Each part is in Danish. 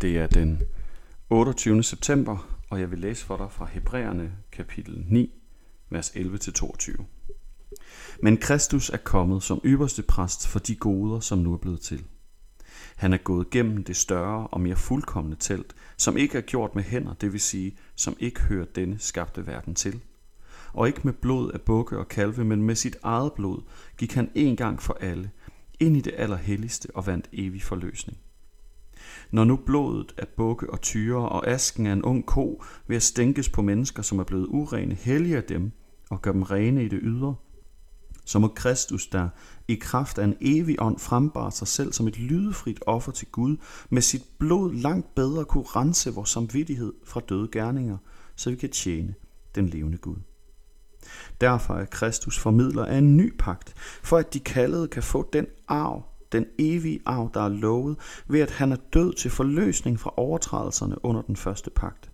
Det er den 28. september, og jeg vil læse for dig fra Hebræerne kapitel 9, vers 11-22. Men Kristus er kommet som ypperste præst for de goder, som nu er blevet til. Han er gået gennem det større og mere fuldkommende telt, som ikke er gjort med hænder, det vil sige, som ikke hører denne skabte verden til. Og ikke med blod af bukke og kalve, men med sit eget blod gik han en gang for alle ind i det allerhelligste og vandt evig forløsning. Når nu blodet af bukke og tyre og asken af en ung ko ved at stænkes på mennesker, som er blevet urene, helliger dem og gør dem rene i det ydre, så må Kristus, der i kraft af en evig ånd frembar sig selv som et lydefrit offer til Gud, med sit blod langt bedre kunne rense vores samvittighed fra døde gerninger, så vi kan tjene den levende Gud. Derfor er Kristus formidler af en ny pagt, for at de kaldede kan få den arv, den evige arv, der er lovet, ved at han er død til forløsning fra overtrædelserne under den første pagt.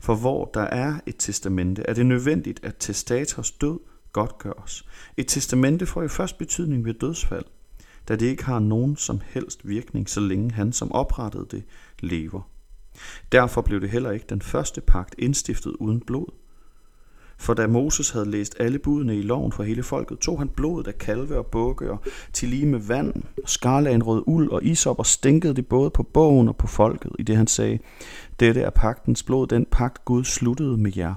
For hvor der er et testamente, er det nødvendigt, at testators død godtgøres. Et testamente får jo først betydning ved dødsfald, da det ikke har nogen som helst virkning, så længe han, som oprettede det, lever. Derfor blev det heller ikke den første pagt indstiftet uden blod. For da Moses havde læst alle budene i loven for hele folket, tog han blodet af kalve og bukke og til lige med vand, skarlagde en rød uld og isop og stænkede det både på bogen og på folket, i det han sagde, dette er pagtens blod, den pagt Gud sluttede med jer.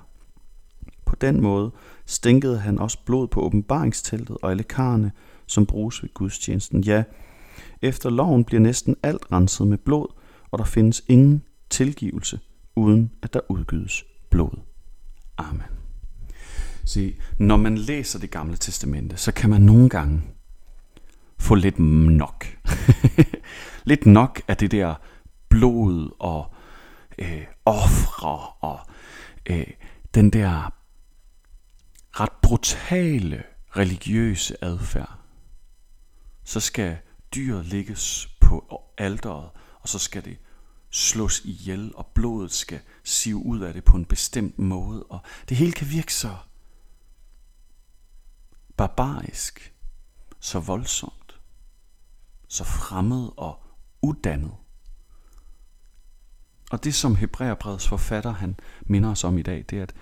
På den måde stænkede han også blod på åbenbaringsteltet og alle karne, som bruges ved gudstjenesten. Ja, efter loven bliver næsten alt renset med blod, og der findes ingen tilgivelse, uden at der udgydes blod. Amen. Se, når man læser det gamle testamente, så kan man nogle gange få lidt nok. lidt nok af det der blod og øh, ofre og øh, den der ret brutale religiøse adfærd. Så skal dyret ligges på alderet, og så skal det slås ihjel, og blodet skal sive ud af det på en bestemt måde, og det hele kan virke så barbarisk, så voldsomt, så fremmed og uddannet. Og det, som Hebræerbrevets forfatter han minder os om i dag, det er, at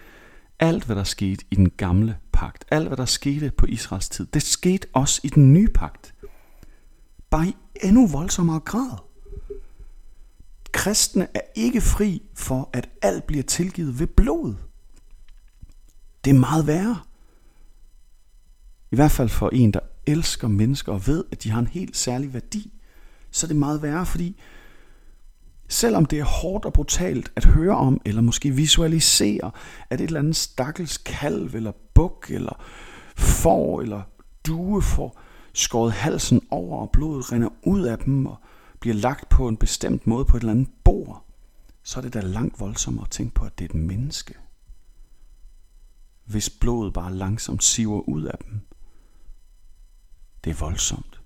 alt, hvad der skete i den gamle pagt, alt, hvad der skete på Israels tid, det skete også i den nye pagt. Bare i endnu voldsommere grad. Kristne er ikke fri for, at alt bliver tilgivet ved blod. Det er meget værre. I hvert fald for en, der elsker mennesker og ved, at de har en helt særlig værdi, så er det meget værre, fordi selvom det er hårdt og brutalt at høre om, eller måske visualisere, at et eller andet stakkels kalv, eller buk, eller får, eller due får skåret halsen over, og blodet render ud af dem, og bliver lagt på en bestemt måde på et eller andet bord, så er det da langt voldsommere at tænke på, at det er et menneske. Hvis blodet bare langsomt siver ud af dem, det er voldsomt.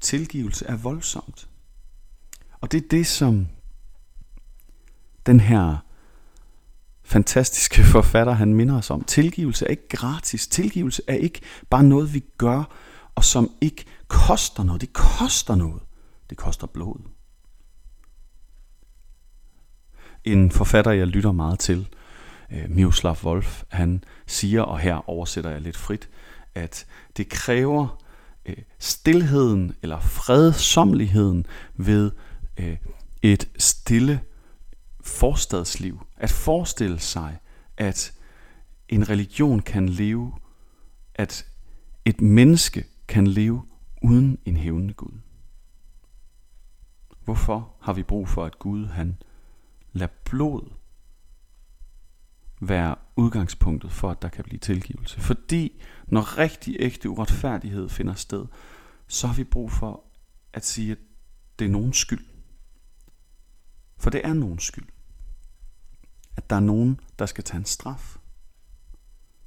Tilgivelse er voldsomt. Og det er det, som den her fantastiske forfatter, han minder os om. Tilgivelse er ikke gratis. Tilgivelse er ikke bare noget, vi gør, og som ikke koster noget. Det koster noget. Det koster blod. En forfatter, jeg lytter meget til, øh, Miroslav Wolf, han siger, og her oversætter jeg lidt frit, at det kræver øh, stillheden eller fredsomligheden ved øh, et stille forstadsliv. At forestille sig, at en religion kan leve, at et menneske kan leve uden en hævnende Gud. Hvorfor har vi brug for, at Gud han lader blod være udgangspunktet for, at der kan blive tilgivelse. Fordi når rigtig ægte uretfærdighed finder sted, så har vi brug for at sige, at det er nogens skyld. For det er nogens skyld. At der er nogen, der skal tage en straf.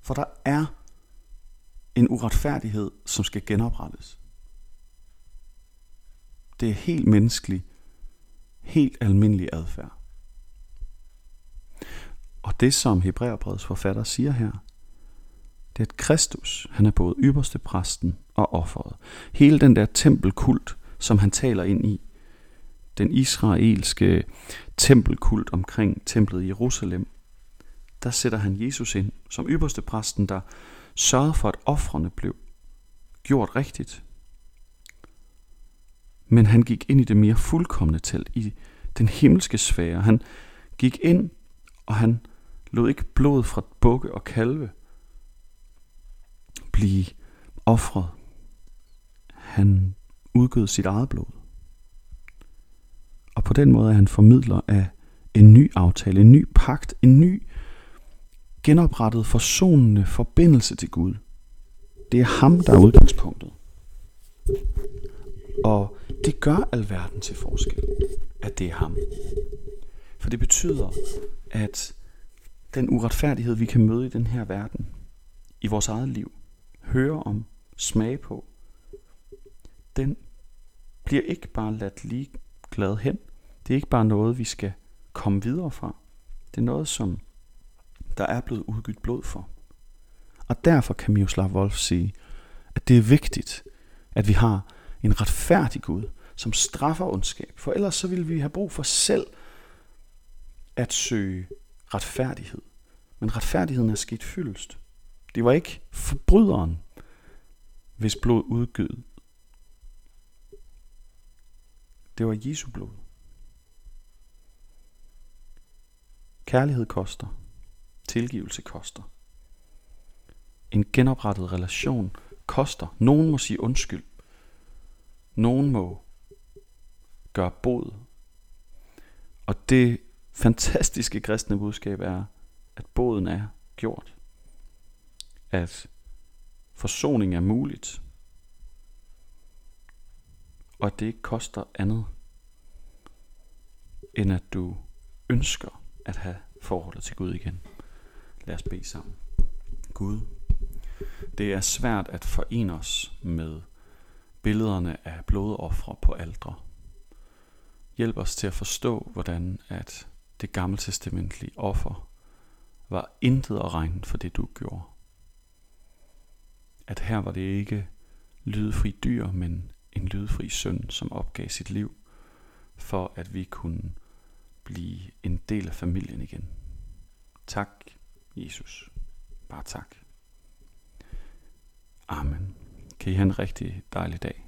For der er en uretfærdighed, som skal genoprettes. Det er helt menneskelig, helt almindelig adfærd. Og det, som Hebræerbrevets forfatter siger her, det er, at Kristus, han er både ypperste præsten og offeret. Hele den der tempelkult, som han taler ind i, den israelske tempelkult omkring templet i Jerusalem, der sætter han Jesus ind som ypperste præsten, der sørgede for, at offrene blev gjort rigtigt. Men han gik ind i det mere fuldkommende telt, i den himmelske sfære. Han gik ind, og han lod ikke blod fra bukke og kalve blive offret. Han udgød sit eget blod. Og på den måde er han formidler af en ny aftale, en ny pagt, en ny genoprettet forsonende forbindelse til Gud. Det er ham, der er udgangspunktet. Og det gør alverden til forskel, at det er ham. For det betyder, at den uretfærdighed, vi kan møde i den her verden, i vores eget liv, høre om, smage på, den bliver ikke bare ladt lige glad hen. Det er ikke bare noget, vi skal komme videre fra. Det er noget, som der er blevet udgivet blod for. Og derfor kan Miroslav Wolf sige, at det er vigtigt, at vi har en retfærdig Gud, som straffer ondskab. For ellers så vil vi have brug for selv at søge retfærdighed. Men retfærdigheden er sket fyldest. Det var ikke forbryderen, hvis blod udgød. Det var Jesu blod. Kærlighed koster. Tilgivelse koster. En genoprettet relation koster. Nogen må sige undskyld. Nogen må gøre bod. Og det fantastiske kristne budskab er, at båden er gjort. At forsoning er muligt. Og at det ikke koster andet, end at du ønsker at have forholdet til Gud igen. Lad os bede sammen. Gud, det er svært at forene os med billederne af blodoffre på aldre. Hjælp os til at forstå, hvordan at det gammeltestamentlige offer var intet at regne for det, du gjorde. At her var det ikke lydfri dyr, men en lydfri søn, som opgav sit liv, for at vi kunne blive en del af familien igen. Tak, Jesus. Bare tak. Amen. Kan I have en rigtig dejlig dag.